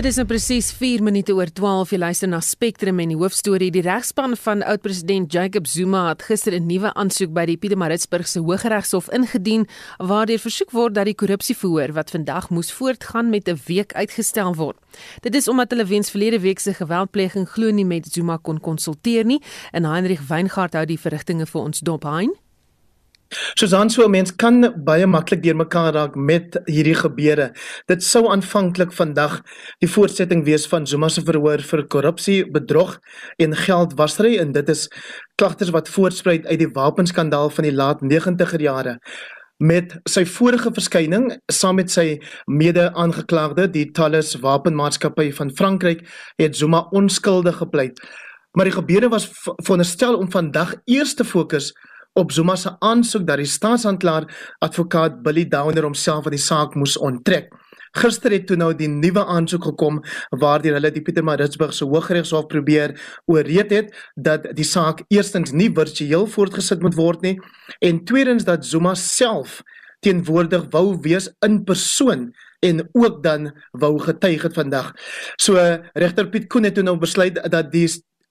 Dit is nou presies 4 minute oor 12 jy luister na Spectrum en die hoofstorie die regspan van oud-president Jacob Zuma het gister 'n nuwe aansoek by die Pietermaritzburgse Hooggeregshof ingedien waardeur versoek word dat die korrupsieverhoor wat vandag moes voortgaan met 'n week uitgestel word. Dit is omdat hulle weens verlede week se geweldpleging glo nie met Zuma kon konsulteer nie en Heinrich Weingart hou die verrigtinge vir ons dop hein. Susan so mens kan baie maklik deurmekaar raak met hierdie gebeure. Dit sou aanvanklik vandag die voortsetting wees van Zuma se verhoor vir korrupsie, bedrog en geldwasery en dit is klagtes wat voortspruit uit die wapenskandaal van die laat 90er jare. Met sy vorige verskyning saam met sy mede-aangeklagde, die Thales Wapenmaatskappy van Frankryk, het Zuma onskuldig gepleit. Maar die gebeure was veronderstel om vandag eers te fokus op Zuma se aansoek dat die staatsanklaer advokaat Billy Downer homself van die saak moes onttrek. Gister het toe nou die nuwe aansoek gekom waardeur hulle die Pietermaritzburg se Hooggeregshof probeer ooreed het dat die saak eerstens nie virtueel voortgesit moet word nie en tweedens dat Zuma self teenwoordig wou wees in persoon en ook dan wou getuig het vandag. So regter Piet Koen het toe nou besluit dat die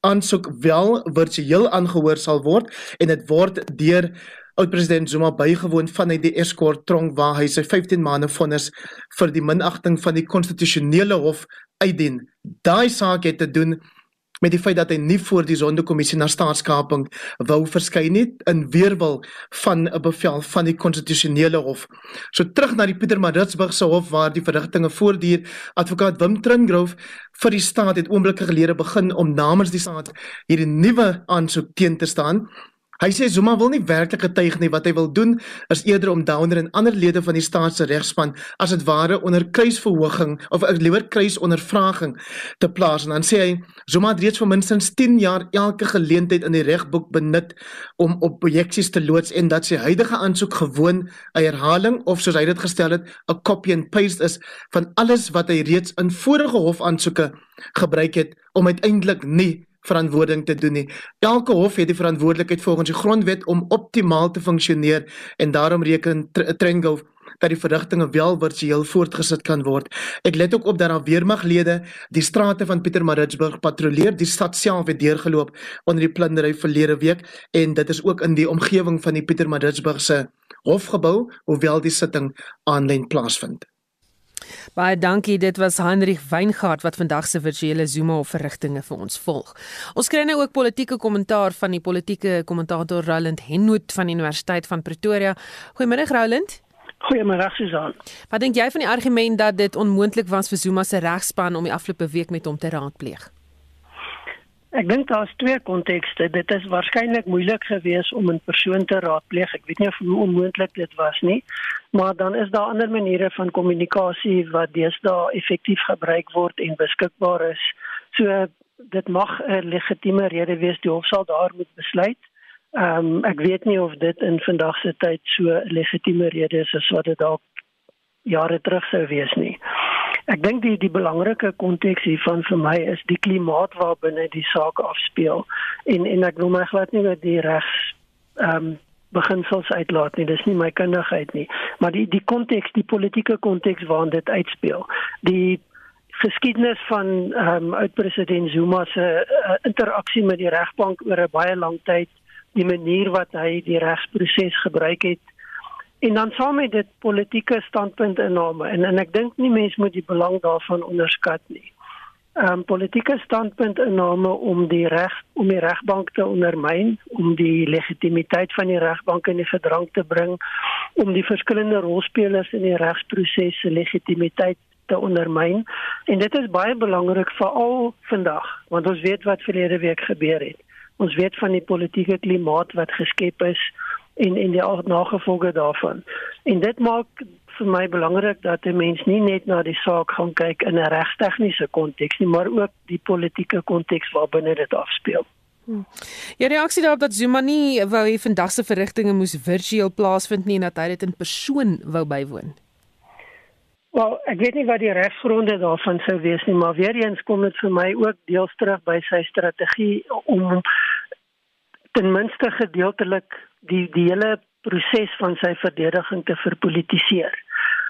aansoek wel virtueel aangehoor sal word en dit word deur oud-president Zuma bygewoon vanuit die Escort tronk waar hy sy 15 maande vonnis vir die minagting van die konstitusionele hof uitdien. Daai saak het te doen met die feit dat hy nie voor die sondekommissie na staatskaping wou verskyn nie in weerwil van 'n bevel van die konstitusionele hof. So terug na die Pietermaritzburg se hof waar die verrigtinge voortduur. Advokaat Wim Tringrove vir die staat het oomblikke gelede begin om namens die staat hierdie nuwe aansoek teen te staan. Hy sê Zuma wil nie werklik getuig nie. Wat hy wil doen is eerder om Downer en ander lede van die staat se regspan as dit ware onder kruisverhoging of liewer kruisondervraging te plaas. En dan sê hy Zuma het reeds vir minstens 10 jaar elke geleentheid in die regboek benut om op projeksies te loods en dat sy huidige aansoek gewoon 'n herhaling of soos hy dit gestel het 'n copy and paste is van alles wat hy reeds in vorige hofaansoeke gebruik het om uiteindelik nie verantwoording te doen nie. Elke hof het die verantwoordelikheid volgens die grondwet om optimaal te funksioneer en daarom reken Trengov dat die verrigtinge wel virtueel voortgesit kan word. Ek let ook op dat daar weermaglede die strate van Pietermaritzburg patrolleer. Die stad self het deurgeloop onder die plundering verlede week en dit is ook in die omgewing van die Pietermaritzburg se hofgebou, hoewel die sitting aanlyn plaasvind. Baie dankie. Dit was Heinrich Weingart wat vandag se virtuele Zuma of verrigtinge vir ons volg. Ons kry nou ook politieke kommentaar van die politieke kommentator Roland Henwood van die Universiteit van Pretoria. Goeiemôre Roland. Goeiemôre Susan. Wat dink jy van die argument dat dit onmoontlik was vir Zuma se regspan om die afgelope week met hom te raadpleeg? Ek dink daar's twee kontekste. Dit is waarskynlik moeilik geweest om 'n persoon te raadpleeg. Ek weet nie hoe onmoontlik dit was nie, maar dan is daar ander maniere van kommunikasie wat deesdae effektief gebruik word en beskikbaar is. So dit mag 'n legitieme rede wees die hof sal daar moet besluit. Ehm um, ek weet nie of dit in vandag se tyd so 'n legitieme rede is as wat dit dalk jare terug sou wees nie. Ek dink die die belangrike konteks hiervan vir my is die klimaat waarbinne die saak afspeel. En en ek wil my glad nie dat die regs ehm um, beginsels uitlaat nie. Dis nie my kundigheid nie. Maar die die konteks die politieke konteks waarin dit uitspeel. Die geskiedenis van ehm um, oud-president Zuma se uh, interaksie met die regbank oor 'n baie lang tyd die manier wat hy die regsproses gebruik het en dan saam met dit politieke standpunt inname en en ek dink nie mense moet die belang daarvan onderskat nie. Ehm um, politieke standpunt inname om die reg om die regbank te ondermyn, om die legitimiteit van die regbank in die gedrang te bring, om die verskillende rolspelers in die regsproses se legitimiteit te ondermyn. En dit is baie belangrik veral vandag, want ons weet wat verlede week gebeur het. Ons weet van die politieke klimaat wat geskep is en en die nagevolge daarvan. En dit maak vir my belangrik dat 'n mens nie net na die saak gaan kyk in 'n regstegniese konteks nie, maar ook die politieke konteks waarbinne dit afspeel. Hmm. Ja, reaksie daarop dat Zuma nie wou hê vandag se verrigtinge moes virtueel plaasvind nie en dat hy dit in persoon wou bywoon. Wel, ek weet nie wat die regsgronde daarvan sou wees nie, maar weer eens kom dit vir my ook deels terug by sy strategie om ten minste gedeeltelik die die hele proses van sy verdediging te verpolitiseer.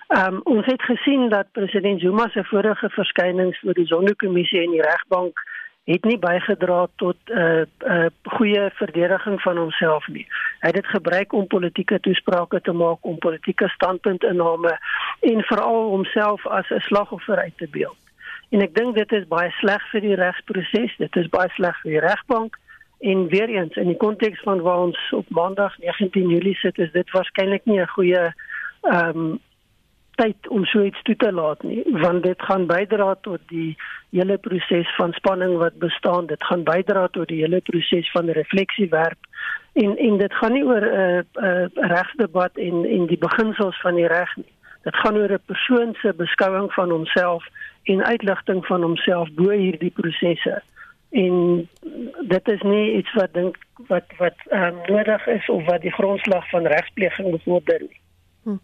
Ehm um, ons het gesien dat president Zuma se vorige verskynings voor die Zondo-kommissie en die regbank het nie bygedra tot 'n uh, 'n uh, goeie verdediging van homself nie. Hy het dit gebruik om politieke toesprake te maak, om politieke standpuntinname en veral homself as 'n slagoffer uit te beeld. En ek dink dit is baie sleg vir die regsproses, dit is baie sleg vir die regbank en weer eens in die konteks van waar ons op Maandag 19 Julie sit, is dit waarskynlik nie 'n goeie ehm um, tyd om so iets toe te laat nie want dit gaan bydra tot die hele proses van spanning wat bestaan dit gaan bydra tot die hele proses van refleksiewerk en en dit gaan nie oor 'n uh, uh, regsdebat en en die beginsels van die reg nie dit gaan oor 'n persoon se beskouing van homself en uitligting van homself bo hierdie prosesse en dit is nie iets wat dink wat wat um, nodig is of wat die grondslag van regspleging bevorder nie Hm.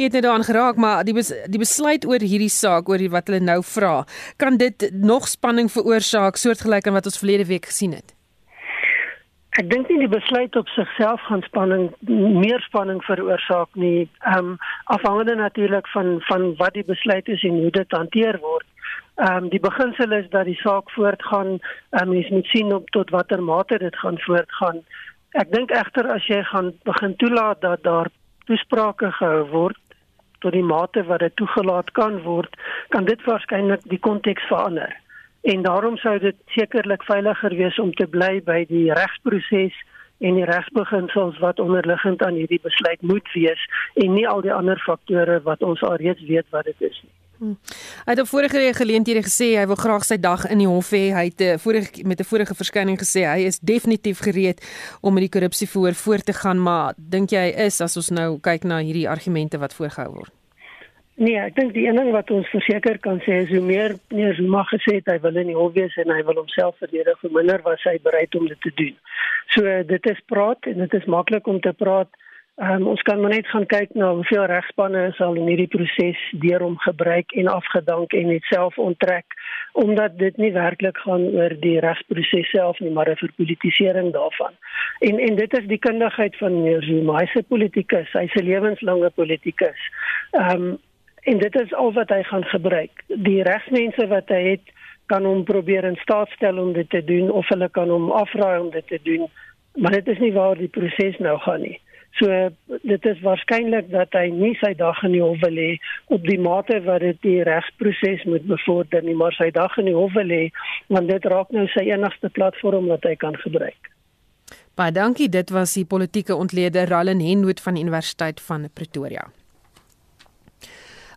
Jy het net daaraan geraak, maar die bes, die besluit oor hierdie saak, oor wat hulle nou vra, kan dit nog spanning veroorsaak soortgelyk aan wat ons verlede week gesien het? Ek dink nie die besluit op sigself gaan spanning meer spanning veroorsaak nie. Ehm um, afhangende natuurlik van van wat die besluit is en hoe dit hanteer word. Ehm um, die beginsel is dat die saak voortgaan. Ehm um, mens moet sien op tot watter mate dit gaan voortgaan. Ek dink egter as jy gaan begin toelaat dat daar toesprake gehou word tot die mate wat dit toegelaat kan word, kan dit waarskynlik die konteks verander. En daarom sou dit sekerlik veiliger wees om te bly by die regsproses en die regsbeginsels wat onderliggend aan hierdie besluit moet wees en nie al die ander faktore wat ons alreeds weet wat dit is nie. Hmm. Hy het op vorige geleenthede gesê hy wil graag sy dag in die hof hê. Hy het uh, vorige met 'n vorige verskyning gesê hy is definitief gereed om met die korrupsievoor voort te gaan, maar dink jy is as ons nou kyk na hierdie argumente wat voorgehou word? Nee, ek dink die een ding wat ons verseker kan sê is hoe meer meer Zuma gesê het hy wil in die hof wees en hy wil homself verdedig, hoe minder was hy bereid om dit te doen. So dit is praat en dit is maklik om te praat. Um, ons kan maar net gaan kyk na hoeveel regspanne is al in hierdie proses deur hom gebruik en afgedank en net self onttrek omdat dit nie werklik gaan oor die regsproses self nie maar 'n verpolitisering daarvan. En en dit is die kundigheid van meneer Zuma, hy's 'n politikus, hy's 'n lewenslange politikus. Ehm um, en dit is al wat hy gaan gebruik. Die regsmense wat hy het kan hom probeer in staat stel om dit te doen of hulle kan hom afraai om dit te doen, maar dit is nie waar die proses nou gaan nie. So dit is waarskynlik dat hy nie sy dag in die hof wil hê op die mate wat dit die regsproses moet bevorder nie, maar sy dag in die hof wil hê want dit raak nou sy enigste platform wat hy kan gebruik. Baie dankie, dit was die politieke ontleder Rallen Henwood van Universiteit van Pretoria.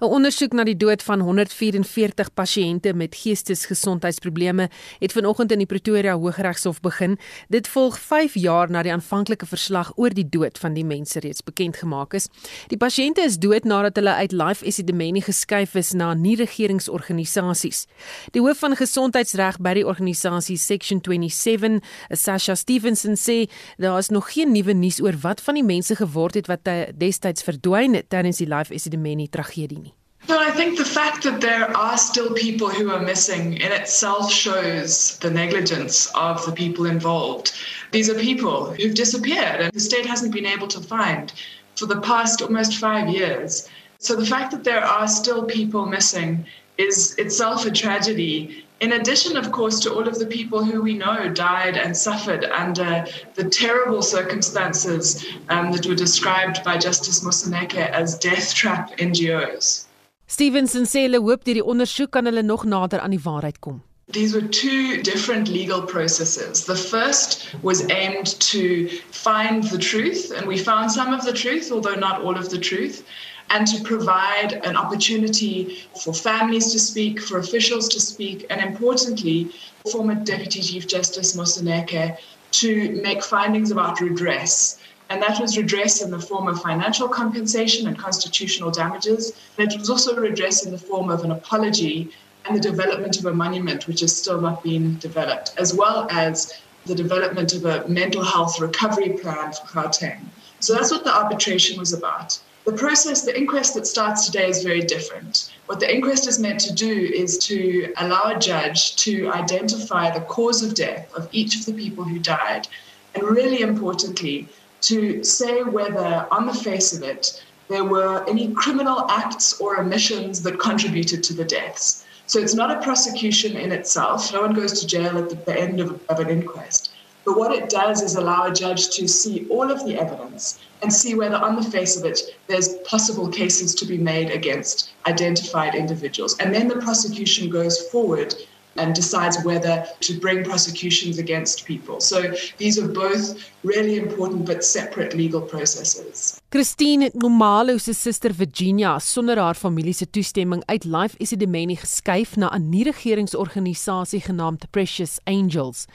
'n Ondersoek na die dood van 144 pasiënte met geestesgesondheidsprobleme het vanoggend in die Pretoria Hooggeregshof begin. Dit volg 5 jaar na die aanvanklike verslag oor die dood van die mense reeds bekend gemaak is. Die pasiënte is dood nadat hulle uit Life Esidimeni geskuif is na nie-regeringsorganisasies. Die hoof van gesondheidsreg by die organisasie Section 27, Sasha Stevenson sê daar is nog geen nuwe nuus oor wat van die mense geword het wat destyds verdwyn het tydens die Life Esidimeni tragedie nie. No, I think the fact that there are still people who are missing in itself shows the negligence of the people involved. These are people who've disappeared and the state hasn't been able to find for the past almost five years. So the fact that there are still people missing is itself a tragedy. In addition, of course, to all of the people who we know died and suffered under the terrible circumstances um, that were described by Justice Moseneke as death trap NGOs. Stevenson sê hulle hoop deur die ondersoek kan hulle nog nader aan die waarheid kom. These were two different legal processes. The first was aimed to find the truth, and we found some of the truth, although not all of the truth, and to provide an opportunity for families to speak, for officials to speak, and importantly, former Deputy Chief Justice Moseneke to make findings about redress and that was redress in the form of financial compensation and constitutional damages. And it was also redress in the form of an apology and the development of a monument, which has still not been developed, as well as the development of a mental health recovery plan for Gauteng. So that's what the arbitration was about. The process, the inquest that starts today is very different. What the inquest is meant to do is to allow a judge to identify the cause of death of each of the people who died, and really importantly, to say whether, on the face of it, there were any criminal acts or omissions that contributed to the deaths. So it's not a prosecution in itself. No one goes to jail at the, the end of, of an inquest. But what it does is allow a judge to see all of the evidence and see whether, on the face of it, there's possible cases to be made against identified individuals. And then the prosecution goes forward and decides whether to bring prosecutions against people. So these are both really important but separate legal processes. Christine Nomalo se suster Virginia sonder haar familie se toestemming uit Life Isidimeni geskuif na 'n nie-regeringsorganisasie genaamd Precious Angels.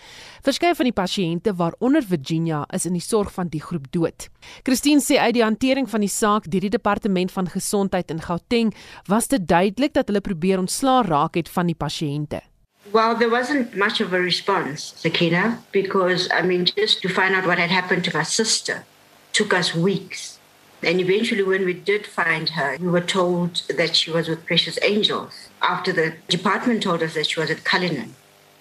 Verskeie van die pasiënte waaronder Virginia is in die sorg van die groep dood. Christine sê uit die hantering van die saak deur die departement van gesondheid in Gauteng was dit duidelik dat hulle probeer ontslaa raak het van die pasiënte. Well, there wasn't much of a response, Sakina, because I mean, just to find out what had happened to her sister took us weeks. And eventually, when we did find her, we were told that she was with Precious Angels after the department told us that she was at Cullinan.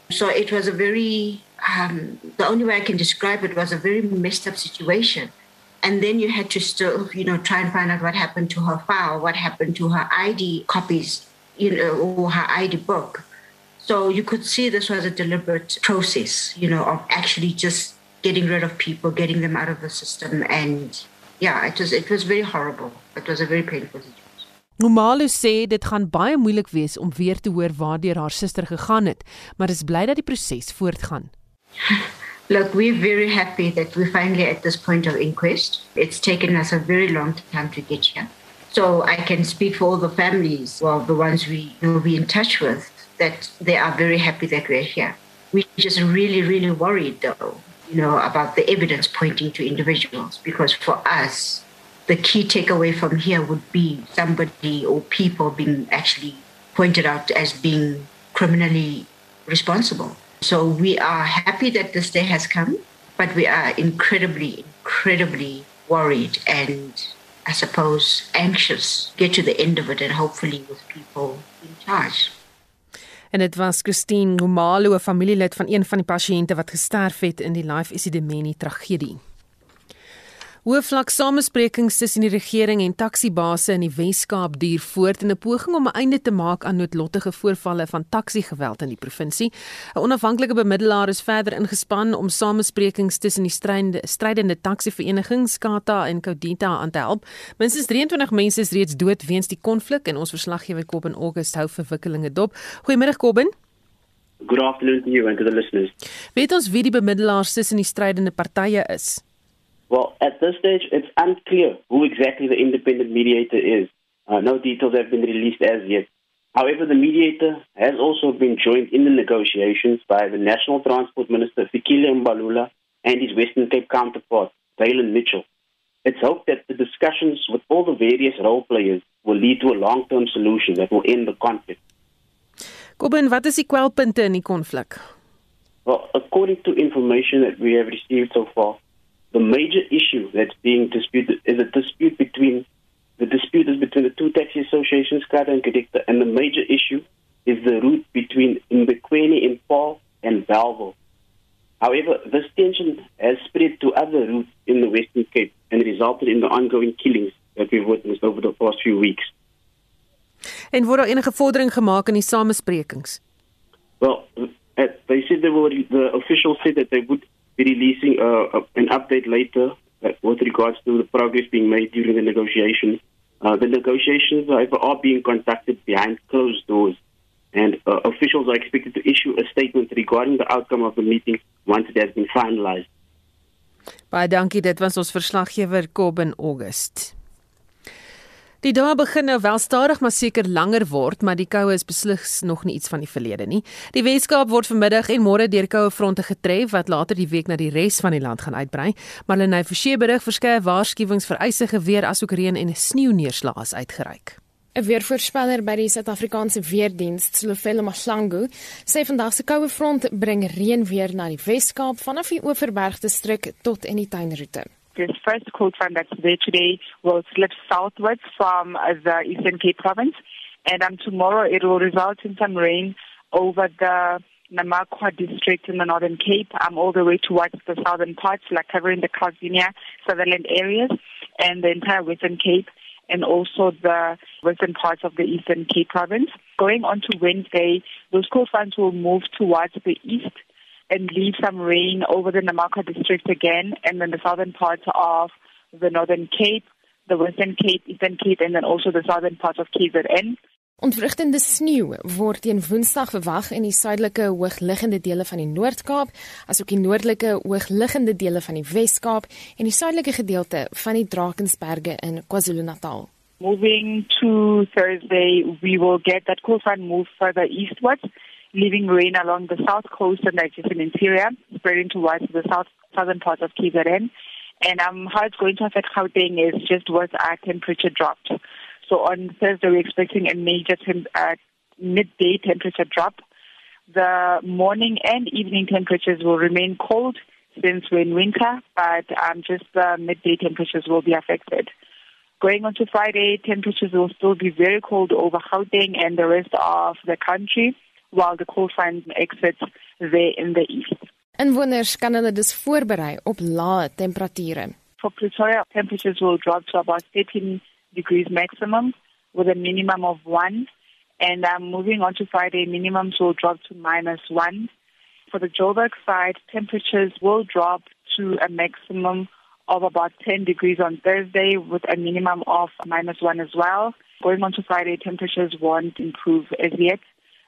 So it was a very, um, the only way I can describe it was a very messed up situation. And then you had to still, you know, try and find out what happened to her file, what happened to her ID copies, you know, or her ID book. So you could see this was a deliberate process, you know, of actually just getting rid of people, getting them out of the system. And yeah, it was, it was very horrible. It was a very painful situation. Normalo sê dit gaan baie moeilik wees om weer te hoor waardeur haar suster gegaan het, maar is bly dat die proses voortgaan. Look, we're very happy that we're finally at this point of inquest. It's taken us a very long time to get here. So I can speak for all the families, well, the ones we will be in touch with, that they are very happy that we're here. We're just really, really worried, though, you know, about the evidence pointing to individuals, because for us, the key takeaway from here would be somebody or people being actually pointed out as being criminally responsible. So we are happy that this day has come, but we are incredibly, incredibly worried and I suppose anxious to get to the end of it and hopefully with people in charge. En dit was Christine Ngomalo, 'n familielid van een van die pasiënte wat gesterf het in die Life Isidimeni tragedie. Hoofvlak samesprekings tussen die regering en taksiebase in die Wes-Kaap duur voort in 'n poging om 'n einde te maak aan noodlottige voorvalle van taksiegeweld in die provinsie. 'n Onafhanklike bemiddelaar is verder ingespan om samesprekings tussen die strydende, strydende taksieverenigings Kata en Kodita aan te help. Minstens 23 mense is reeds dood weens die konflik en ons verslaggewer Kobben August hou verwikkelinge dop. Goeiemôre Kobben. Good afternoon to you and to the listeners. Weet ons wie die bemiddelaars tussen die strydende partye is? Well, at this stage, it's unclear who exactly the independent mediator is. Uh, no details have been released as yet. However, the mediator has also been joined in the negotiations by the National Transport Minister, Fikile Mbalula, and his Western Cape counterpart, Valen Mitchell. It's hoped that the discussions with all the various role players will lead to a long-term solution that will end the conflict. Kobin, wat is die kwelpunte in die konflik? Well, according to information that we have received so far, the major issue that's being disputed is a dispute between the dispute is between the two taxi associations, Kata and Kadikta, and the major issue is the route between Mbekweni in Paul and Belleville. However, this tension has spread to other routes in the Western Cape and resulted in the ongoing killings that we've witnessed over the past few weeks. En word daar enige vordering gemaak in die samesprekings? Well, they said they were the officials said that they would be releasing uh, an update later uh, with regards to the progress being made during the negotiations. Uh, the negotiations, however, are being conducted behind closed doors, and uh, officials are expected to issue a statement regarding the outcome of the meeting once it has been finalized. Baie dankie, dit was ons verslaggewer Kobben August. Die dae begin nou wel stadig maar seker langer word, maar die koue is beslis nog nie iets van die verlede nie. Die Weskaap word vanmiddag en môre deur koue fronte getref wat later die week na die res van die land gaan uitbrei. Marlene Forsie berig verskeie waarskuwings vir ysige weer asook reën en sneeuneerslae is uitgereik. 'n Weervoorspeller by die Suid-Afrikaanse Weerdiens, Slofelo Mahlangu, sê vandag se koue front bring reën weer na die Weskaap vanaf die Oeverbergdistrik tot in die tuinroete. This first cold front that's there today will slip southwards from the Eastern Cape province. And um, tomorrow it will result in some rain over the Namakwa district in the Northern Cape, um, all the way towards the southern parts, like covering the Calvinia, Sutherland areas, and the entire Western Cape. and also the western parts of the Eastern Cape province. Going on to Wednesday, those cold fronts will move towards the east and leave some rain over the Namaka district again, and then the southern parts of the Northern Cape, the Western Cape, Eastern Cape, and then also the southern parts of KZN. Ontwrigtende sneeu word teen Woensdag verwag in die suidelike hoogliggende dele van die Noord-Kaap, asook die noordelike hoogliggende dele van die Wes-Kaap en die suidelike gedeelte van die Drakensberge in KwaZulu-Natal. Moving to Thursday, we will get that cold front move further eastwards, leaving rain along the south coast and adjacent interior, spreading towards the south southern part of KZN. And um, how it's going to affect Gauteng is just what our temperature dropped. So on Thursday, we're expecting a major uh, midday temperature drop. The morning and evening temperatures will remain cold since we're in winter, but um, just the midday temperatures will be affected. Going on to Friday, temperatures will still be very cold over Gauteng and the rest of the country, while the cold front exits there in the east. Inwoners kan hulle dus voorberei op lae temperature. For Pretoria, temperatures will drop to about 13 degrees maximum with a minimum of 1. And um, moving on to Friday, minimums will drop to minus 1. For the Joburg side, temperatures will drop to a maximum of about 10 degrees on Thursday with a minimum of minus 1 as well. Going on to Friday, temperatures won't improve as yet.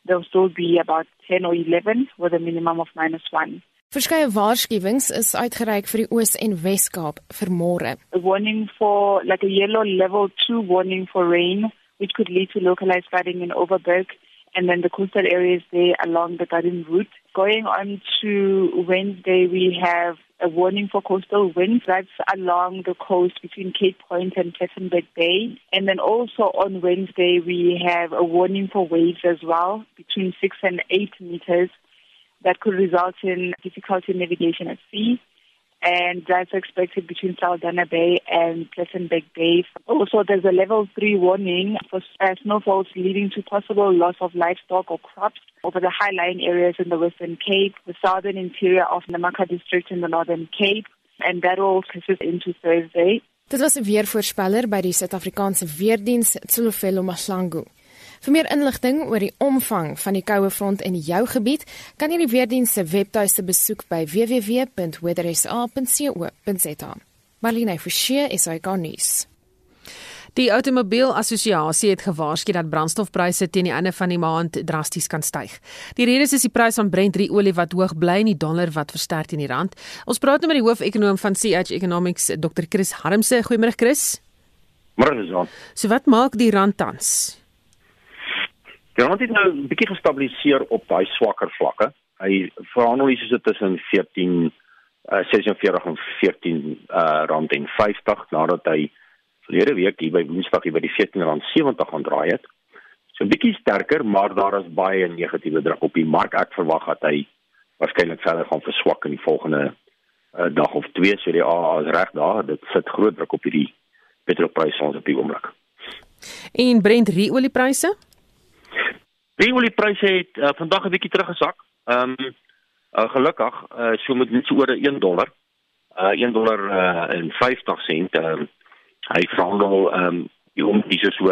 They'll still be about 10 or 11 with a minimum of minus 1. Verskeie waarskuwings is uitgereik vir die Oos en Wes-Kaap vir môre. A warning for like a yellow level 2 warning for rain which could lead to localized flooding in Overberg and then the coastal areas there along the Garden route. Going on to Wednesday, we have a warning for coastal winds that's along the coast between Cape Point and Plettenberg Bay. And then also on Wednesday, we have a warning for waves as well between 6 and 8 meters that could result in difficulty in navigation at sea. And that's expected between Saldanha Bay and Plettenberg Bay. Also, there's a level three warning for uh, snowfalls leading to possible loss of livestock or crops over the high-lying areas in the Western Cape, the southern interior of Namaka district in the Northern Cape, and that will persist into Thursday. Dit was 'n weervoorspeller by die Suid-Afrikaanse Weerdiens, Tsulofelo Mahlangu. Vir meer inligting oor die omvang van die koue front in jou gebied, kan jy die weerdiens se webtuiste besoek by www.weathersa.co.za. Marlene Forsie is hy garnis. Die Outomobielassosiasie het gewaarsku dat brandstofpryse teen die einde van die maand drasties kan styg. Die rede is die prys van Brent olie wat hoog bly en die dollar wat versterk teen die rand. Ons praat nou met die hoofekonoom van CH Economics, Dr. Chris Harmse. Goeiemôre Chris. Môre Jean. So wat maak die rand tans? Die rand het nou 'n bietjie gestabiliseer op daai swakker vlakke. Hy verhandel hier so tussen 14 uh, 46 en 14 uh, rand en 50 nadat hy verlede week hier by Woensdag hier by die 14.70 gaan draai het. So 'n bietjie sterker, maar daar is baie negatiewe druk op die mark. Ek verwag dat hy waarskynlik verder gaan verswak in die volgende uh, dag of twee. So die AA is reg daar. Dit sit groot druk op hierdie petrolpryse ons op die oomblik. En Brent oliepryse? Die oliepryse het uh, vandag 'n bietjie teruggesak. Ehm um, uh, gelukkig uh, so met net so oor 1 dollar. Uh 1 dollar uh, en 50 sent. Ehm uh, hy verhandel ehm um, om dis so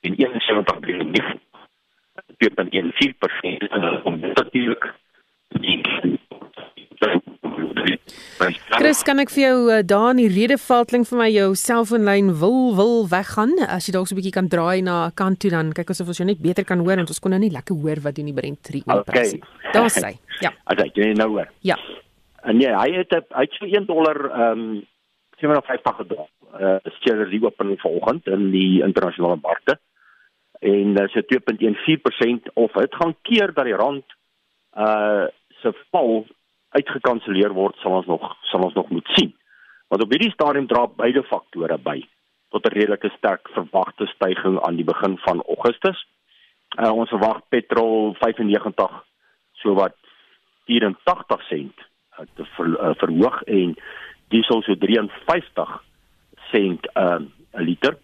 in 71 biljoen nie. Dit dan in 4% uh, om dit natuurlik Chris, kan ek vir jou uh, daar in die redeveldling vir my jou selfoonlyn wil wil weggaan? As jy dalk so 'n bietjie kan draai na 'n kant toe dan kyk asof ons jou net beter kan hoor want ons kon nou nie lekker hoor wat doen die Brent 3 oor prys nie. Okay. Daar sê. Ja. As ek jy nou hoor. Ja. En ja, hy het hy het so 1 dollar ehm um, 57 gedraai. Uh skeer die opening vanoggend in die internasionale markte. En dis uh, 2.14% of dit gaan keer dat die rand uh se val uitgekanselleer word sal ons nog sal ons nog moet sien. Want op hierdie stadium dra beide faktore by tot 'n redelike sterk verwagte stygings aan die begin van Augustus. Uh, ons verwag petrol 95 so wat 84 sent uh, te ver, uh, verhoog en diesel so 53 sent 'n uh, liter.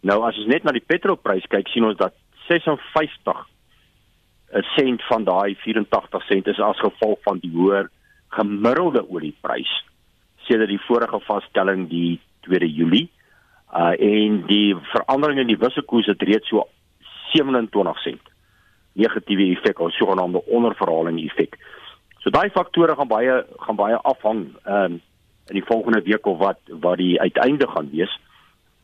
Nou as ons net na die petrolprys kyk, sien ons dat 56 'n sent van daai 84 sent is as gevolg van die hoër gemiddelde olieprys sedert die vorige vaststelling die 2 Julie. Uh en die verandering in die wisselkoers het reeds so 27 sent negatiewe effek of sogenaamde onderverhaling effek. So daai faktore gaan baie gaan baie afhang ehm um, in die volgende week of wat wat die uiteinde gaan wees.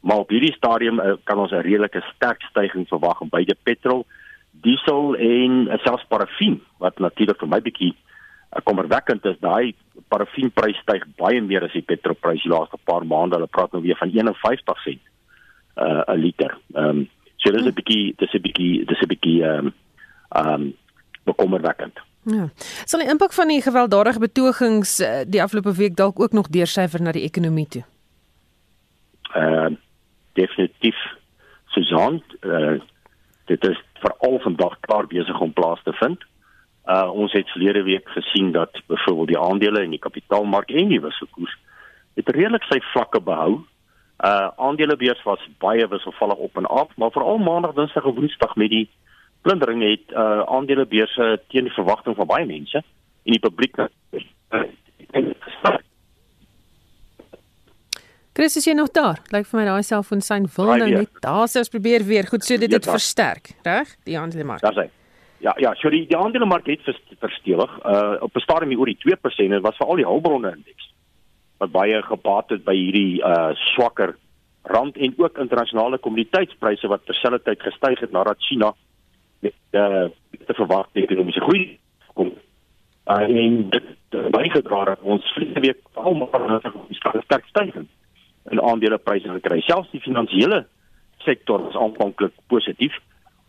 Maar op hierdie stadium uh, kan ons 'n redelike sterk stygings verwag in beide petrol, diesel en uh, selfs parafin wat natuurlik vir my bietjie uh, kommerwekkend is. Daai parafinprys styg baie meer as die petrolprys die laaste paar maande. Hulle praat nou weer van 51 sent uh 'n liter. Ehm um, so dis 'n bietjie dis 'n bietjie dis 'n bietjie ehm um, ehm um, bekommerwekkend. Ja. Sal die impak van die gewelddadige betogings uh, die afgelope week dalk ook nog deursyfer na die ekonomie toe? Ehm uh, definitief Susan, uh, dit is veral vandag klaar besig om plaas te vind. Uh ons het verlede week gesien dat byvoorbeeld die aandele in die kapitaalmark en die wisselkoers het redelik sy vlakke behou. Uh aandelebeurs was baie wisselvallig op en af, maar veral maandag, dinsdag en woensdag met die plundering het uh aandelebeurse teen die verwagting van baie mense en die publiek uh, Chris is jy nog daar? Lyk vir my daai selfoon sy wil nou net daar sê ons probeer weer. Goed, so dit het ja, versterk, reg? Die aandelemark. Daar sê. Ja, ja, so die, die aandelemark het verstewig. Uh op 'n stadium oor die 2% en was vir al die hulpbronne indeks wat baie gebaat het by hierdie uh swakker rand en ook internasionale kommoditeitspryse wat terselfdertyd gestyg het nadat China met uh te verwagte ekonomiese groei kom. Uh, en dit bygedra dat ons vliegende week almal sterk styg in aandelepryse gekry. Selfs die finansiële sektor was aanvanklik positief,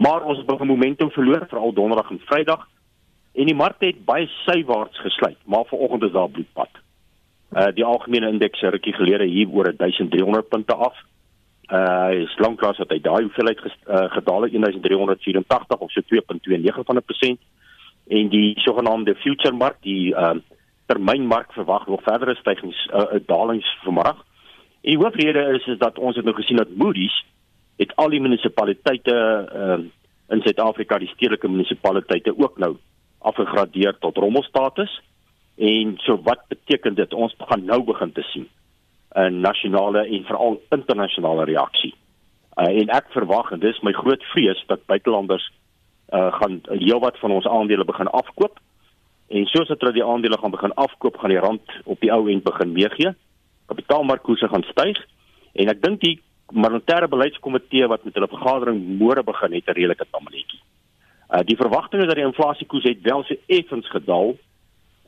maar ons het 'n momentum verloor veral donderdag en vrydag en die markte het baie sywaarts gesluit, maar vanoggend is daar bloedpad. Uh die algemene indeks rukkie gelede hier oor 1300 punte af. Uh is lanklaas dat hy daai hoeveelheid ges, uh, gedaal het 1384 of so 2.29 van 'n persent en die sogenaamde future mark, die uh termynmark verwag nog verdere stygings uh, dalings vanmiddag. En die hoofrede is is dat ons het nou gesien dat Moody's het al die munisipaliteite uh, in Suid-Afrika, die stedelike munisipaliteite ook nou afgegradeer tot rommelstatus. En so wat beteken dit? Ons gaan nou begin te sien 'n nasionale en veral internasionale reaksie. Uh, en ek verwag en dis my groot vrees dat buitelanders uh, gaan heelwat van ons aandele begin afkoop. En soos dit dat die aandele gaan begin afkoop, gaan die rand op die ou end begin meegee kapitaalmarkkoerse gaan styg en ek dink die monetêre beleidskomitee wat met hulle vergadering môre begin het 'n redelike tamaletjie. Uh die verwagting is dat die inflasiekoers het wel so effens gedaal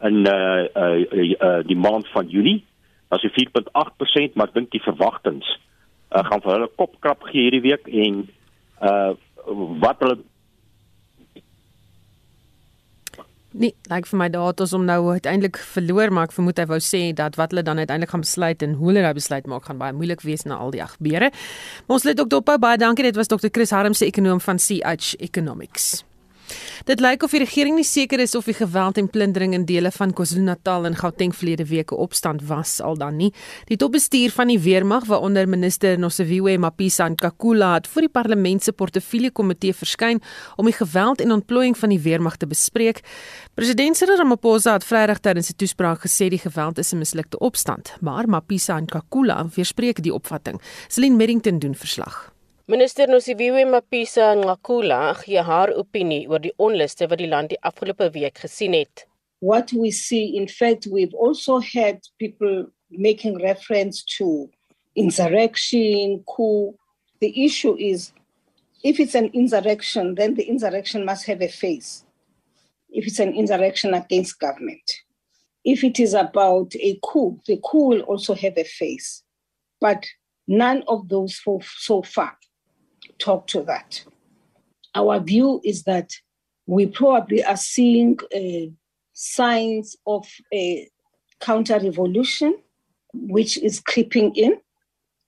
in uh uh, uh, uh die maand van Junie. Dit was 4.8%, maar ek dink die verwagtinge uh, gaan vir hulle kopkrap gee hierdie week en uh wat hulle Nee, like vir my datas om nou uiteindelik verloor, maar ek vermoed hy wou sê dat wat hulle dan uiteindelik gaan besluit en hoe hulle daai besluit maak gaan baie moeilik wees na al die gebeure. Ons lê dokter Ophou baie dankie. Dit was dokter Chris Harm se ekonom van CH Economics. Dit lyk of die regering nie seker is of die geweld en plundering in dele van KwaZulu-Natal en Gauteng verlede week 'n opstand was al dan nie. Die topbestuur van die weermag, waaronder minister Nosiviwe Mapisa Nkakula, het voor die parlement se portefeulje komitee verskyn om die geweld en ontplooiing van die weermag te bespreek. President Cyril Ramaphosa het Vrydag tydens 'n toespraak gesê die geweld is 'n mislukte opstand, maar Mapisa Nkakula weerspreek die opvatting. Celine Merrington doen verslag. Minister Nosiviwe Mapisa Ngakula gee haar opinie oor die onluste wat die land die afgelope week gesien het. What we see in fact we've also had people making reference to insurrection coup. The issue is if it's an insurrection then the insurrection must have a face. If it's an insurrection against government. If it is about a coup the coup will also have a face. But none of those so far talk to that. Our view is that we probably are seeing uh, signs of a counter revolution, which is creeping in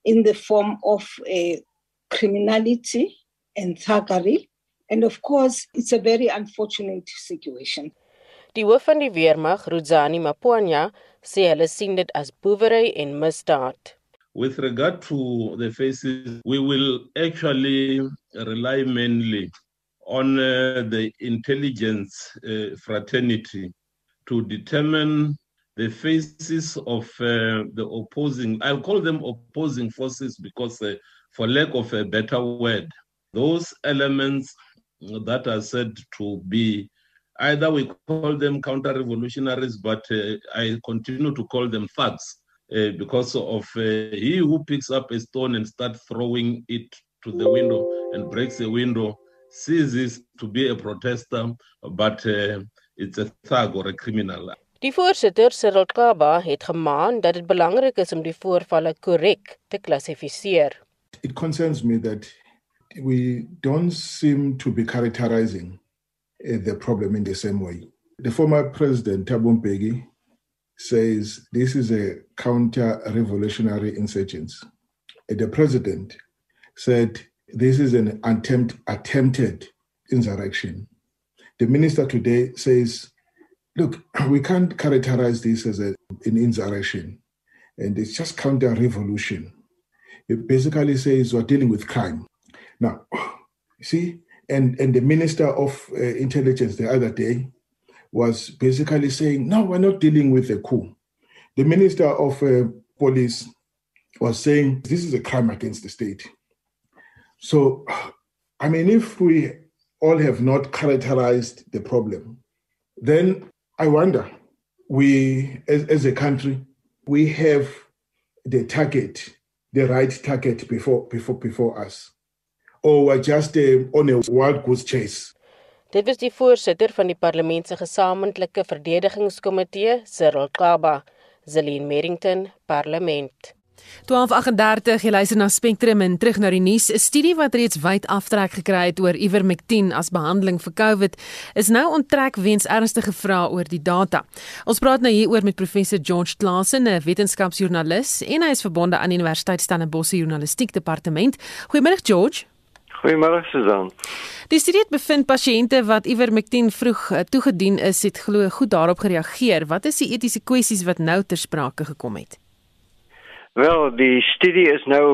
in the form of a criminality and thuggery. And of course, it's a very unfortunate situation. Die hoof van die weermag, Ruzani Maponya, sê hulle sien dit as boewery en misdaad. With regard to the faces, we will actually rely mainly on uh, the intelligence uh, fraternity to determine the faces of uh, the opposing, I'll call them opposing forces because, uh, for lack of a better word, those elements that are said to be either we call them counter revolutionaries, but uh, I continue to call them thugs. Uh, because of uh, he who picks up a stone and starts throwing it to the window and breaks the window ceases to be a protester, but uh, it's a thug or a criminal. Die voorsitter Cyril Kaba het gemaan dat dit belangrik is om die voorvalle korrek te klassifiseer. It concerns me that we don't seem to be characterizing uh, the problem in the same way. The former president Thabo Mbeki says this is a counter-revolutionary insurgence. The president said this is an attempt, attempted insurrection. The minister today says, look, we can't characterize this as a, an insurrection, and it's just counter-revolution. It basically says we're dealing with crime. Now, see, and, and the minister of uh, intelligence the other day was basically saying, no, we're not dealing with a coup. The minister of uh, police was saying, this is a crime against the state. So, I mean, if we all have not characterized the problem, then I wonder, we, as, as a country, we have the target, the right target before, before, before us. Or we're just uh, on a wild goose chase. Dit was die voorsitter van die parlement se gesamentlike verdedigingskomitee, Cyril Kaba, Zelin Merrington, Parlement. 1238 jy luister na Spectrum en terug na die nuus 'n studie wat reeds wyd aftrek gekry het oor Ivermectin as behandeling vir COVID is nou onttrek weens ernstige vrae oor die data. Ons praat nou hieroor met professor George Klasen, 'n wetenskapsjoernalis en hy is verbonde aan die Universiteit Stellenbosch Journalistiek Departement. Goeiemôre George. Goeiemôre Susan. Die studie het bevind pasiënte wat Ivermectin vroeg uh, toegedien is, het glo goed daarop gereageer. Wat is die etiese kwessies wat nou ter sprake gekom het? Wel, die studie is nou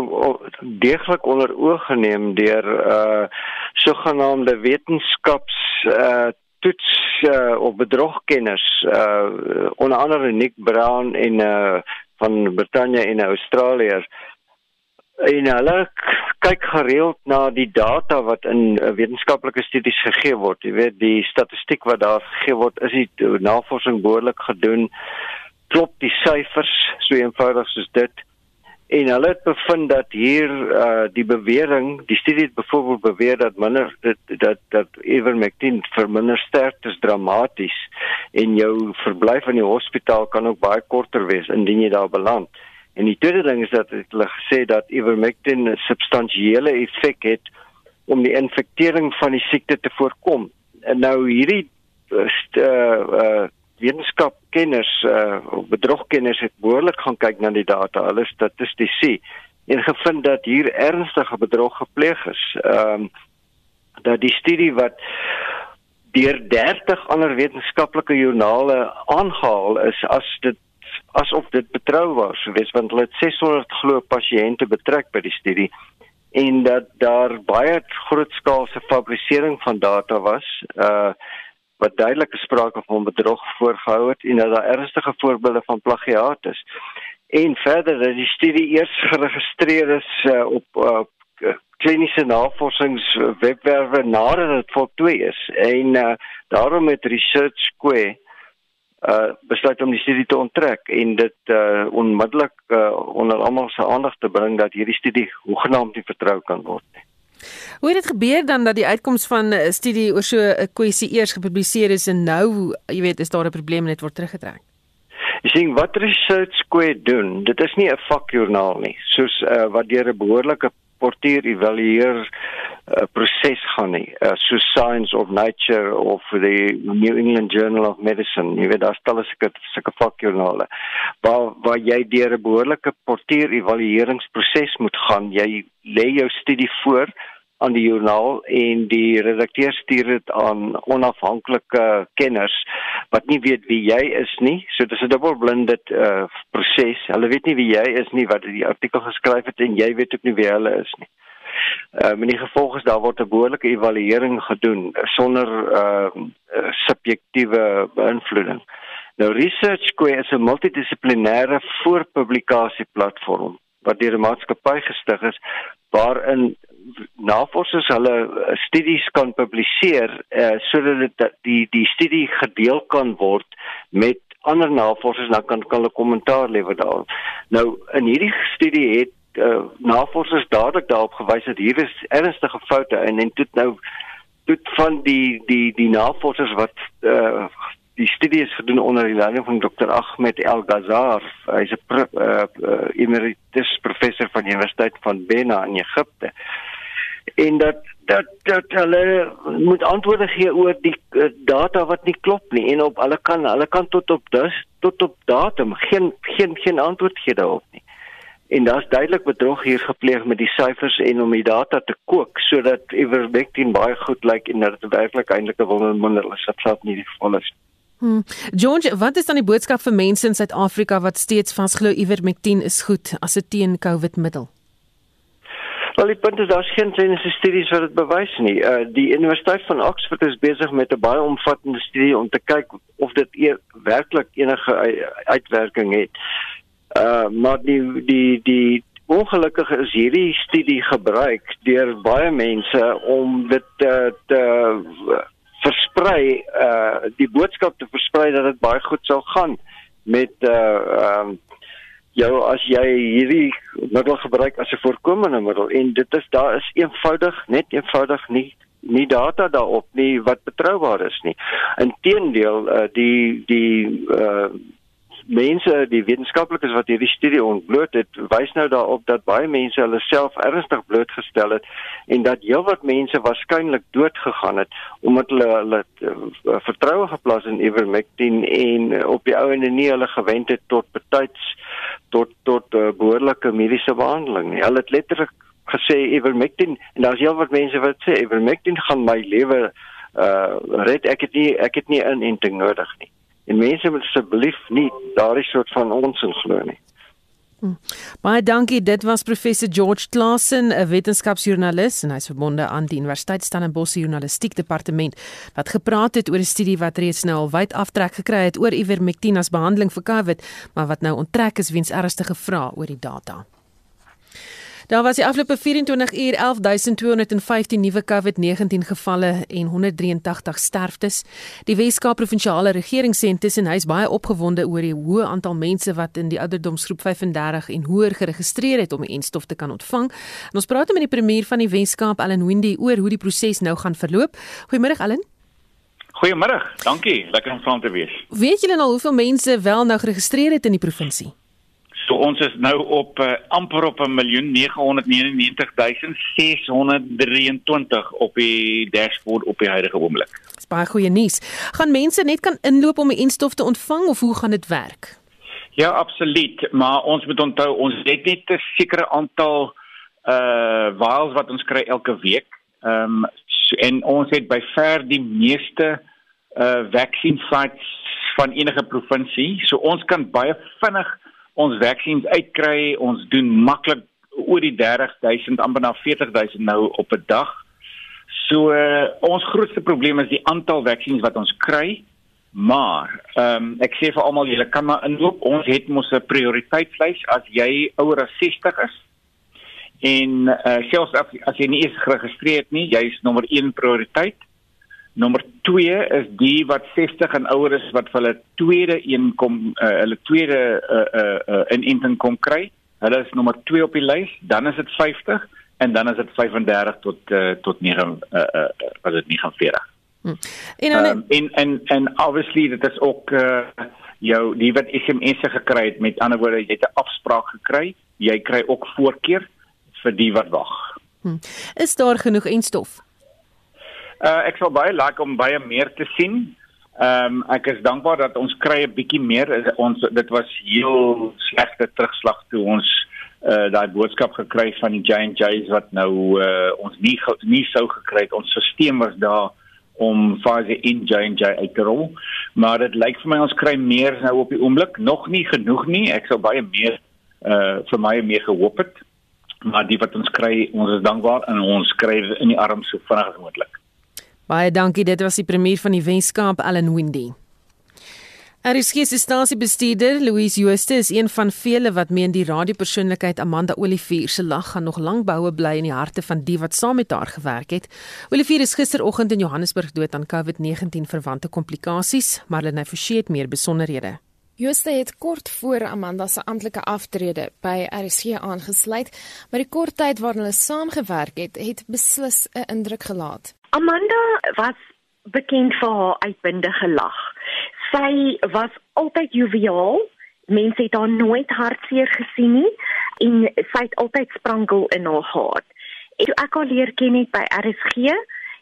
deeglik onder oog geneem deur uh sogenaamde wetenskaps uh toets uh op bedrogkenners uh onder andere Nick Brown en uh van Brittanje en Australië. En hulle kyk gereeld na die data wat in wetenskaplike studies gegee word. Jy weet, die statistiek wat daar gegee word, is die navorsing behoorlik gedoen. Klop die syfers so eenvoudig soos dit? en hulle het bevind dat hier uh die bewering die studie het byvoorbeeld beweer dat minder dat dat, dat ivermectin verminder sterktes dramaties en jou verblyf in die hospitaal kan ook baie korter wees indien jy daar beland. En die tweede ding is dat hulle gesê dat ivermectin 'n substansiële effek het om die infektering van die siekte te voorkom. En nou hierdie uh, uh wetenskapkenners uh bedrogkenners het behoorlik gaan kyk na die data, hulle statistici en gevind dat hier ernstige bedrog gepleeg is. Ehm um, dat die studie wat deur 30 ander wetenskaplike joernale aangehaal is as dit asof dit betroubaar sou wees want hulle het 600 glo pasiënte betrek by die studie en dat daar baie grootskaalse fabrisering van data was. Uh wat duidelike sprake van bedrog voorgehou het en dat daar ernstige voorbeelde van plagiaat is. En verder dat die studie eers geregistreer is uh, op uh, kliniese navorsingswebwerwe nadat dit voltooi is en uh, daarom het Research Square uh besluit om die studie te onttrek en dit uh onmiddellik uh, onder almal se aandag te bring dat hierdie studie hoegenaamd nie vertrou kan word nie. Hoe het dit gebeur dan dat die uitkoms van 'n studie oor so 'n kwessie eers gepubliseer is en nou, jy weet, is daar 'n probleem en dit word teruggetrek? Jy sien wat Research Square doen, dit is nie 'n vakjoernaal nie, soos uh, wat deur 'n behoorlike portier evalueer uh, proses gaan nie, uh, so Science of Nature of the New England Journal of Medicine. Jy weet daar stel ek sulke vakjoernale waar waar jy deur 'n behoorlike portier evalueringsproses moet gaan. Jy lê jou studie voor aan die joernaal en die redakteur stuur dit aan onafhanklike kenners wat nie weet wie jy is nie. So dis 'n dubbelblinde uh, proses. Hulle weet nie wie jy is nie wat die artikel geskryf het en jy weet ook nie wie hulle is nie. Ehm uh, in die gevolg is daar word 'n behoorlike evaluering gedoen sonder ehm uh, subjektiewe beïnvloeding. Nou Research Square is 'n multidissiplinêre voorpublikasieplatform wat deur 'n maatskappy gestig is waarin navorsers hulle eh, studies kan publiseer uh, sodat dit die die studie gedeel kan word met ander navorsers dan kan hulle kommentaar lewer daar. Nou in hierdie studie het uh, navorsers dadelik daarop gewys dat hier is ernstige foute en en toe nou toe van die die die navorsers wat uh, die studie is gedoen onder die leiding van Dr. Ahmed El Ghazar. Hy's 'n uh, uh, emeritus professor van die Universiteit van Bena in Egipte. En dat dat dat hulle moet antwoorde gee oor die uh, data wat nie klop nie en op hulle kan hulle kan tot op dus tot op datum geen geen geen antwoord gee daarop nie. En daar's duidelik bedrog hier gepleeg met die syfers en om die data te kook sodat ivermectin baie goed lyk en dat dit werklik eintlik 'n wondermiddel is wat self nie die geval is. Hmm. George, wat is dan die boodskap vir mense in Suid-Afrika wat steeds vasglo ivermectin is goed as 'n teen-COVID middel? Wel, die punt is daar's geen kliniese studies wat dit bewys nie. Uh die Universiteit van Oxford is besig met 'n baie omvattende studie om te kyk of dit e werklik enige uitwerking het. Uh maar die die die ongelukkig is hierdie studie gebruik deur baie mense om dit te, te versprei uh die boodskap te versprei dat dit baie goed sou gaan met uh um jou as jy hierdie middel gebruik as 'n voorkomende middel en dit is daar is eenvoudig net eenvoudig nie nie data daarop nie wat betroubaar is nie. Inteendeel uh, die die uh, mense die wetenskaplikes wat hierdie studie ontbloot het wys nou daarop dat baie mense hulle self ernstig blootgestel het en dat heelwat mense waarskynlik dood gegaan het omdat hulle hulle uh, vertroue geplaas in ivermectin en uh, op die ou en nie hulle gewend het tot betyds tot tot uh, behoorlike mediese behandeling nie. Hulle het letterlik gesê ivermectin en daar's heelwat mense wat sê ivermectin gaan my lewe uh red ek het nie ek het nie inenting nodig nie en mense moet asseblief nie daardie soort van onsin glo nie. Hmm. Baie dankie. Dit was professor George Klassen, 'n wetenskapsjoernalis en hy's verbonde aan die Universiteit Stellenbosch Journalistiek Departement wat gepraat het oor 'n studie wat reeds nou al wyd aftrek gekry het oor ivermectin as behandeling vir COVID, maar wat nou onttrek is weens ernstige vrae oor die data. Daar was die afgelope 24 uur 11215 nuwe COVID-19 gevalle en 183 sterftes. Die Weskaap Provinsiale Regering sê intussen hy is baie opgewonde oor die hoë aantal mense wat in die ouderdomsgroep 35 en hoër geregistreer het om die enstof te kan ontvang. En ons praat met die premier van die Weskaap, Allan Windy, oor hoe die proses nou gaan verloop. Goeiemôre Allan. Goeiemôre. Dankie. Lekker om saam te wees. Weet julle nou hoeveel mense wel nou geregistreer het in die provinsie? So ons is nou op uh, amper op 'n miljoen 999623 op die dashboard op die huidige oomblik. Dis baie goeie nuus. Gaan mense net kan inloop om die instof te ontvang of hoe gaan dit werk? Ja, absoluut, maar ons moet onthou ons het net 'n sekere aantal uh vials wat ons kry elke week. Ehm um, so, en ons het by ver die meeste uh vaksin sites van enige provinsie. So ons kan baie vinnig ons vaksins uitkry. Ons doen maklik oor die 30000 amper na 40000 nou op 'n dag. So uh, ons grootste probleem is die aantal vaksins wat ons kry. Maar ehm um, ek sê vir almal julle kan maar inloop. Ons het mos 'n prioriteitslys as jy ouer as 60 is. En uh, selfs as, as jy nie eens geregistreer het nie, jy is nommer 1 prioriteit. Nommer 2 is die wat 60 en ouer is wat hulle tweede een kom uh, hulle tweede uh, uh, uh, inenting kom kry. Hulle is nommer 2 op die lys, dan is dit 50 en dan is dit 35 tot uh, tot 9 uh, uh, was dit 49. Hmm. En, dan, um, en en en obviously dit is ook uh, jou die wat SMS gekry het met ander woorde jy het 'n afspraak gekry, jy kry ook voorkeur vir die wat wag. Hmm. Is daar genoeg enstof? Uh ek sal baie like om baie meer te sien. Ehm um, ek is dankbaar dat ons kry 'n bietjie meer. Ons dit was heel slegte terugslag toe ons uh daai boodskap gekry van die J&J's wat nou uh ons nie nie sou gekry het. Ons stelsel was daar om Pfizer in J&J uit te rol. Maar dit lyk vir my ons kry meer nou op die oomblik. Nog nie genoeg nie. Ek sou baie meer uh vir my meer gehoop het. Maar die wat ons kry, ons is dankbaar en ons kry in die arm so vinnig as moontlik. Baie dankie. Dit was die premier van die Weskaap, Allan Windy. RSG se stasiebestuurder, Louise Jooste, is een van vele wat meen die radiopersoonlikheid Amanda Olivier se lag gaan nog lank boue bly in die harte van die wat saam met haar gewerk het. Olivier is gisteroggend in Johannesburg dood aan COVID-19 verwante komplikasies, maar hulle Forsie het meer besonderhede. Jooste het kort voor Amanda se amptelike aftrede by RSG aangesluit, maar die kort tyd waarin hulle saamgewerk het, het beslis 'n indruk gelaat. Amanda was bekend vir haar uitbundige lag sy was altyd joviaal. Mense het haar nooit hartseer gesien nie en sy het altyd sprankel in haar hart. En toe ek haar leer ken het by RSG,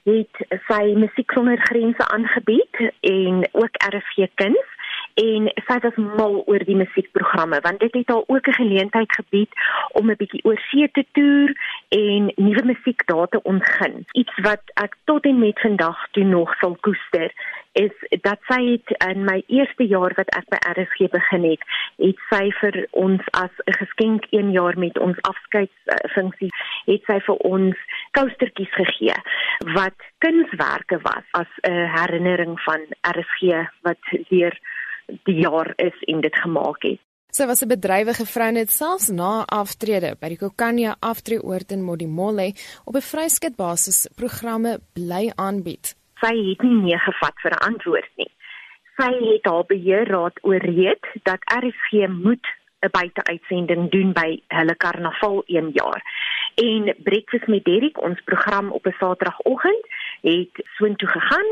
het sy musiek sonder grense aangebied en ook RSG kuns en sy was mal oor die musiekprogramme want dit het haar ook 'n geleentheid gebied om 'n bietjie oor see te toer en nuwe musiek daar te ontgin. Iets wat ek tot en met vandag toe nog sal koester is dat sy het in my eerste jaar wat ek by RSG begin het, het sy vir ons as 'n geskenk 1 jaar met ons afskeidsfunksie het sy vir ons coastertjies gegee wat kunswerke was as 'n herinnering van RSG wat deur die jaar is en dit gemaak het. Sy was 'n bedrywige vrou net selfs na aftrede by die Kokania aftreeoord in Modimolle op 'n vryskutbasis programme bly aanbied. Sy het nie nee gevat vir 'n antwoord nie. Sy het haar beheerraad ooreed dat RSG moet 'n buiteuitsending doen by hulle karnaval een jaar. En Breakfast met Derek, ons program op 'n Saterdagoggend, het soontoe gegaan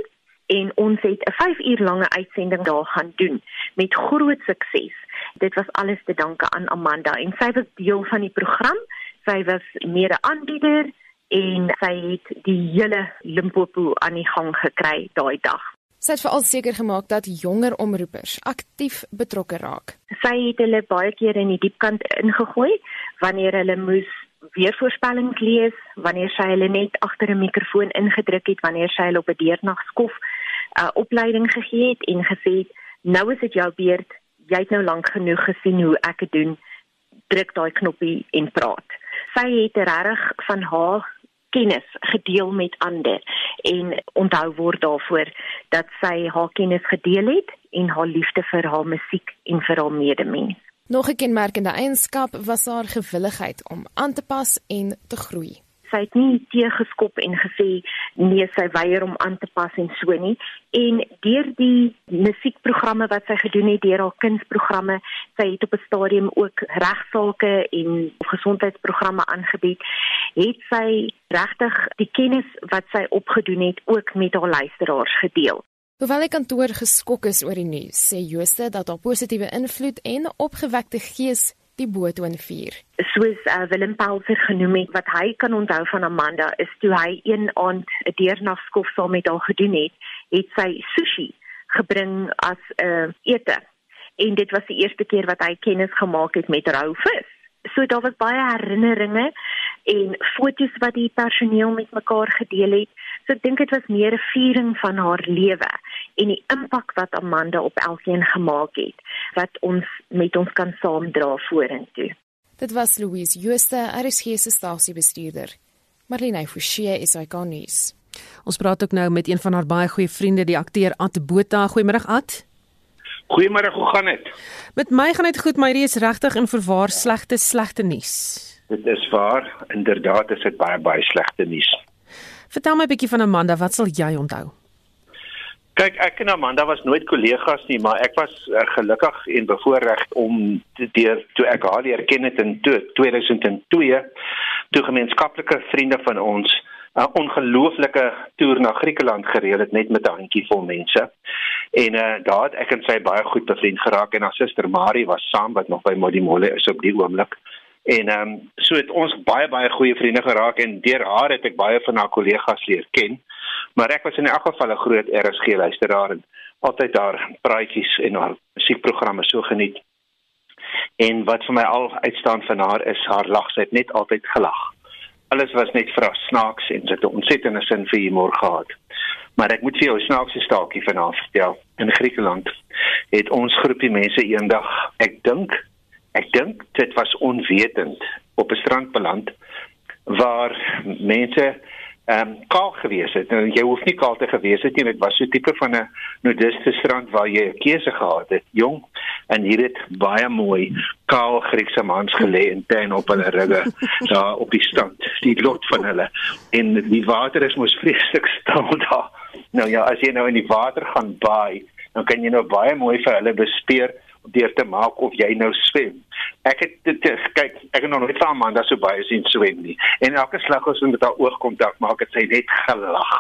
en ons het 'n 5 uur lange uitsending daar gaan doen met groot sukses. Dit was alles te danke aan Amanda en sy was deel van die program. Sy was mede-aanbieder en sy het die hele Limpopo aan die gang gekry daai dag. Sy het veral seker gemaak dat jonger omroepers aktief betrokke raak. Sy het hulle baie keer in die diepkant ingegooi wanneer hulle moes weervoorspellings lees, wanneer sy hulle net agter 'n mikrofoon ingedruk het, wanneer sy hulle op 'n deernagskof uh, opleiding gegee het en gesê het nou is dit jou beurt. Jy het nou lank genoeg gesien hoe ek dit doen. Druk daai knoppie en praat. Sy het regtig van haar kennis gedeel met ander en onthou word daarvoor dat sy haar kennis gedeel het en haar liefde vir haar musiek en vir haar medemens. Nog 'n kenmerkende eienskap was haar gewilligheid om aan te pas en te groei sy het nie teëgeskop en gesê nee sy weier om aan te pas en so nie. En deur die musiekprogramme wat sy gedoen het deur haar kunsprogramme sy het op 'n stadium ook regsaake en gesondheidsprogramme aangebied het sy regtig die kennis wat sy opgedoen het ook met haar luisteraars gedeel. Hoewel die kantoor geskok is oor die nuus, sê Jooste dat haar positiewe invloed en opgewekte gees die boottoon vier. Soos uh, Willem Pelser genoem het, wat hy kan onthou van Amanda is toe hy een aand 'n deernagskof saam met haar gedoen het, het sy sushi gebring as 'n uh, ete. En dit was die eerste keer wat hy kennis gemaak het met rou vis. So daar was baie herinneringe en foto's wat die personeel met mekaar gedeel het. So ek dink dit was meer 'n viering van haar lewe en die impak wat Amanda op elkeen gemaak het wat ons met ons kan saamdra vorentoe. Dit was Louise Jooste, RSG se stasiebestuurder. Marlene Forsie is hy gonies. Ons praat ook nou met een van haar baie goeie vriende, die akteur At Botha. Goeiemôre At. Goeiemôre, hoe gaan dit? Met my gaan dit goed, maar hierdie is regtig en verwaar slegte slegte nuus. Dit is waar, inderdaad is dit baie baie slegte nuus. Vertel my 'n bietjie van Amanda, wat sal jy onthou? Kyk, ek en Amanda was nooit kollegas nie, maar ek was uh, gelukkig en bevoorreg om te deur toe ek haar leer ken het in 2002 toe gemeenskaplike vriende van ons 'n uh, ongelooflike toer na Griekeland gereël het net met 'n handjie vol mense. En uh, daar het ek en sy baie goed bevriend geraak en haar suster Marie was saam wat nog by Modimolle is op die oomblik. En ehm um, so het ons baie baie goeie vriende geraak en deur haar het ek baie van haar kollegas leer ken. Maar ek was in elk geval 'n groot RSG luisteraar en altyd daar praatjies en haar musiekprogramme so geniet. En wat vir my al uitstaan van haar is haar lag, sy het net altyd gelag. Alles was net vir snaaks en sy het 'n ontsettende sin vir humor gehad. Maar ek moet vir jou 'n snaakse staaltjie van haar vertel. In Griekeland het ons groepie mense eendag, ek dink Ek dink dit was onwetend op 'n strand beland waar mense ehm um, kaal gewees het. Nou jy hoef nie kaal te gewees het nie, dit was so tipe van 'n nudiste strand waar jy 'n keuse gehad het, jong. En hier het baie mooi kaal Griekse mans gelê in teen op hulle rugge daar op die strand. Die lot van hulle en die water is mos vreeslik stil daar. Nou ja, as jy nou in die water gaan baai, dan kan jy nou baie mooi vir hulle bespeer deur te maak of jy nou swem. Ek het dit kyk, ek het nog nooit van Amanda so baie sien swem nie. En elke slag as ons met haar oogkontak maak, het sy net gelag.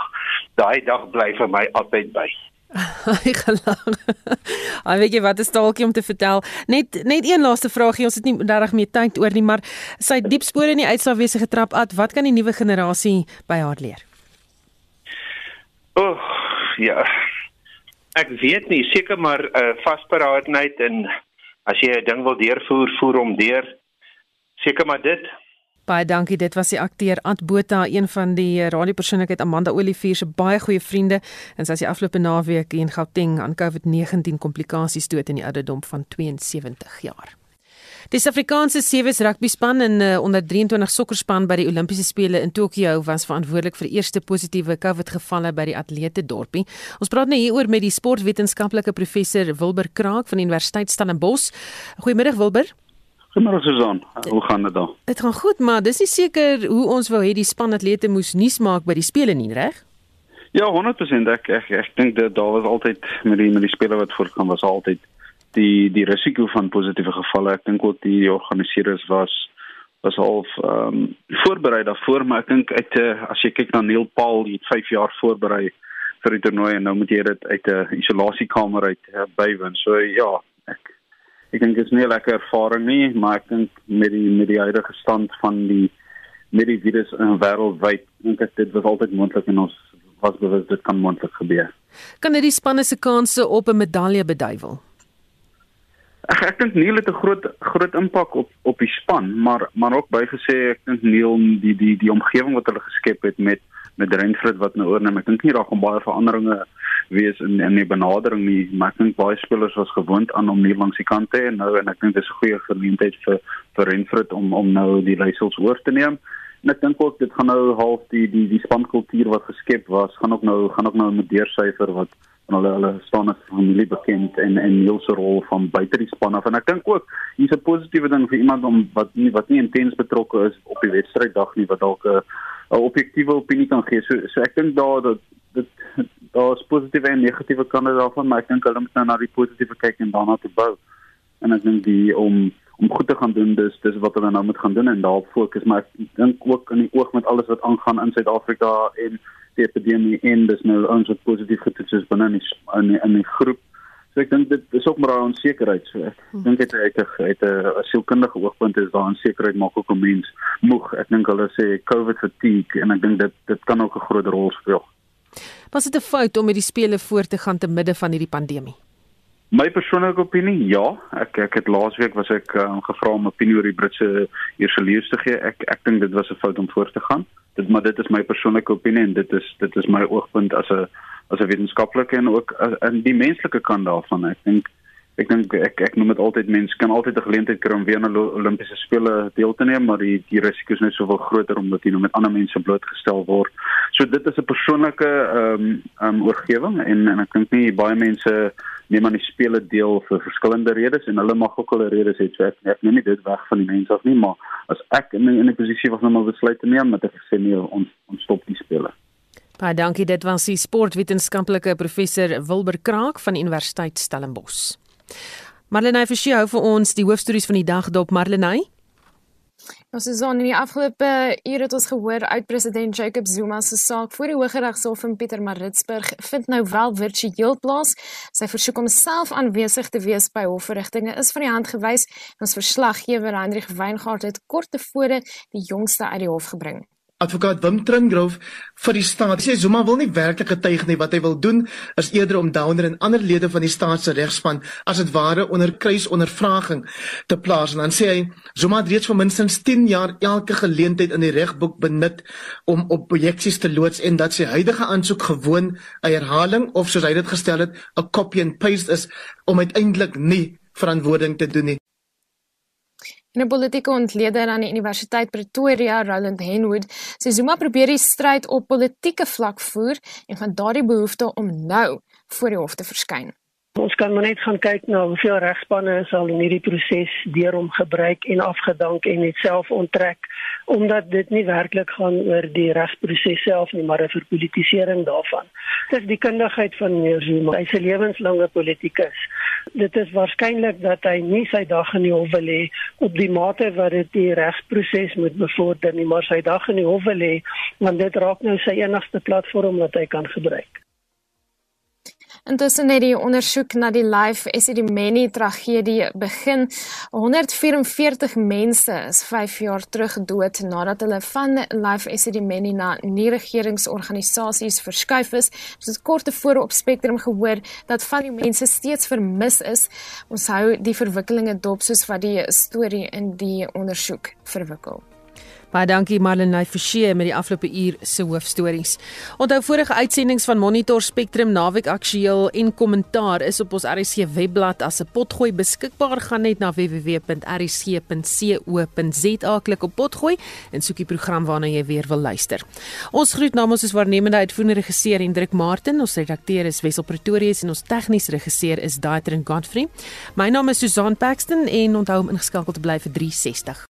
Daai dag bly vir my altyd by. Hy gelag. Ai weet jy wat is dalk om te vertel? Net net een laaste vraagie, ons het nie regtig meer tyd oor nie, maar sy diep spore in die uitslaawese getrap at, wat kan die nuwe generasie by haar leer? O, oh, ja ek weet nie seker maar 'n uh, vasberadenheid en as jy 'n ding wil deurvoer, voer hom deur. Seker maar dit. Baie dankie. Dit was die akteur Ant Botha, een van die radiopersoonlikheid Amanda Olivier se baie goeie vriende en sy is die afgelope naweek in Gauteng aan COVID-19 komplikasies dood in die ouderdom van 72 jaar. Die Suid-Afrikaanse sewees rugby span en uh, onder 23 sokkerspan by die Olimpiese spele in Tokio was verantwoordelik vir die eerste positiewe COVID gevalle by die atlete dorpie. Ons praat nou hieroor met die sportwetenskaplike professor Wilber Kraak van die Universiteit Stellenbosch. Goeiemiddag Wilber. Goeiemôre Susan. Hoe gaan dit dan? Dit gaan goed, maar dis nie seker hoe ons wou hê die span atlete moes nuus maak by die spele nie, reg? Ja, 100% ek ek, ek dink dat daar was altyd met die met die spelers wat voorkom was altyd die die risiko van positiewe gevalle. Ek dink ook die organiseerders was was half ehm um, voorberei daarvoor, maar ek dink uit 'n as jy kyk na Neil Paul, hy het 5 jaar voorberei vir die toernooi en nou moet jy dit uit 'n isolasiekamer uit uh, bywoon. So ja, ek ek dink dit is nie 'n lekker ervaring nie, maar ek dink met die met die huidige stand van die met die virus in wêreldwyd, dink ek dit was altyd moontlik en ons was bewus dit kan moontlik gebeur. Kan dit die spanne se kansse op 'n medalje beduiwel? Ek ek dink Neil het 'n groot groot impak op op die span, maar maar ook bygesê ek dink Neil die die die omgewing wat hulle geskep het met met Renfred wat nou oorneem. Ek dink nie daar gaan baie veranderinge wees in in die benadering nie, maar ek dink baie spelers was gewoond aan om Neil langs die kant te hê en nou en ek dink dis 'n goeie geleentheid vir vir Renfred om om nou die leiersels oor te neem. En ek dink ook dit gaan nou half die die die spankultuur wat geskep was, gaan ook nou gaan ook nou met deursyfer wat hulle hulle staan as familie bekend en en Niels se rol van buite die span af en ek dink ook hier's 'n positiewe ding vir iemand om wat nie wat nie intens betrokke is op die wedstryddag nie wat dalk 'n 'n objektiewe opinie kan gee. So so ek dink daar dat dit daar is positiewe en negatiewe kante daarvan, maar ek dink hulle moet nou na die positiewe kyk en daarna te bou. En ek dink die om om goed te gaan doen dis dis wat hulle nou moet gaan doen en daarop fokus maar ek dink ook in die oog met alles wat aangaan in Suid-Afrika en die epidemie en dis nou ons wat positief getoets is binne in die, in die, in die groep. So ek dink dit is ook maar 'n onsekerheid. So ek hmm. dink dit uit 'n uit 'n sielkundige oogpunt is daar 'n sekerheid maak ook 'n mens moeg. Ek dink hulle sê COVID fatigue en ek dink dit dit kan ook 'n groot rol speel. Was dit 'n fout om met die spele voort te gaan te midde van hierdie pandemie? My persoonlike opinie, ja. Ek ek het laasweek was ek um, gevra om 'n opinie oor die Britse eerste leers te gee. Ek ek dink dit was 'n fout om voort te gaan dit maar dit is my persoonlike opinie en dit is dit is my oogpunt as 'n as 'n wetenskaplike en ook in die menslike kant daarvan ek dink ek dink ek ek noem dit altyd mense kan altyd 'n geleentheid kry om weer aan Olimpiese spele deel te neem maar die die risiko is net soveel groter omdat jy nou met ander mense blootgestel word so dit is 'n persoonlike ehm um, um, oorgewing en en ek dink nie baie mense neem aan die spele deel vir verskillende redes en hulle mag ook hulle redes hê. So ek ek neem nie dit weg van die mense af nie, maar as ek in 'n posisie was om 'n besluit te neem, moet ek sê nee, ons ons stop die spele. Baie dankie. Dit was die sportwetenskaplike professor Wilber Kraak van Universiteit Stellenbosch. Marlenae Forsie hou vir ons die hoofstories van die dag dop Marlenae. Ons is aan in die afgelope ure het ons gehoor uit president Jacob Zuma se saak voor die Hooggeregshof in Pietermaritzburg vind nou wel virtueel plaas. Sy versoek om self aanwesig te wees by hofverrigtinge is van die hand gewys. Ons verslaggewer Hendrik Weingart het kort tevore die jongste uit die hof gebring. Advokaat Wim Tringrove vir die staat. Sê Zuma wil nie werklik getuig nie. Wat hy wil doen is eerder om Downer en ander lede van die staat se regspan as dit ware onder kruisondervraging te plaas. En dan sê hy Zuma het reeds vir minstens 10 jaar elke geleentheid in die regboek benut om op projeksies te loods en dat sy huidige aansoek gewoon 'n herhaling of soos hy dit gestel het 'n copy and paste is om uiteindelik nie verantwoording te doen nie En 'n politieke ontleder aan die Universiteit Pretoria, Roland Henwood, sê Zuma probeer die stryd op politieke vlak voer en van daardie behoefte om nou voor die hof te verskyn. Ons kan maar net gaan kyk na hoeveel regspanne is al in hierdie proses deur hom gebruik en afgedank en net self onttrek omdat dit nie werklik gaan oor die regsproses self nie maar 'n verpolitisering daarvan. Dit is die kundigheid van meneer Zuma. Hy's 'n lewenslange politikus. Dit is waarskynlik dat hy nie sy dag in die hof wil hê op die mate wat dit die regsproses moet bevorder nie, maar sy dag in die hof wil hê want dit raak nou sy enigste platform wat hy kan gebruik. Intussen het die ondersoek na die Life Esidimeni tragedie begin. 144 mense is 5 jaar terug dood nadat hulle van Life Esidimeni na nie-regeringsorganisasies verskuif is. Ons het kort tevore op Spectrum gehoor dat van die mense steeds vermis is. Ons hou die verwikkelinge dop soos wat die storie in die ondersoek verwikkel. Baie dankie Marlene Forsie met die afgelope uur se hoofstories. Onthou vorige uitsendings van Monitor Spectrum naweek aktueel en kommentaar is op ons RSC webblad as 'n potgooi beskikbaar. Gaan net na www.rsc.co.za klik op potgooi en soek die program waarna jy weer wil luister. Ons groet namens ons waarnemende uitvoerende regisseur Hendrik Martin, ons redakteur is Wessel Pretorius en ons tegniese regisseur is Daitrin Godfrey. My naam is Susan Paxton en onthou om ingeskakel te bly vir 360.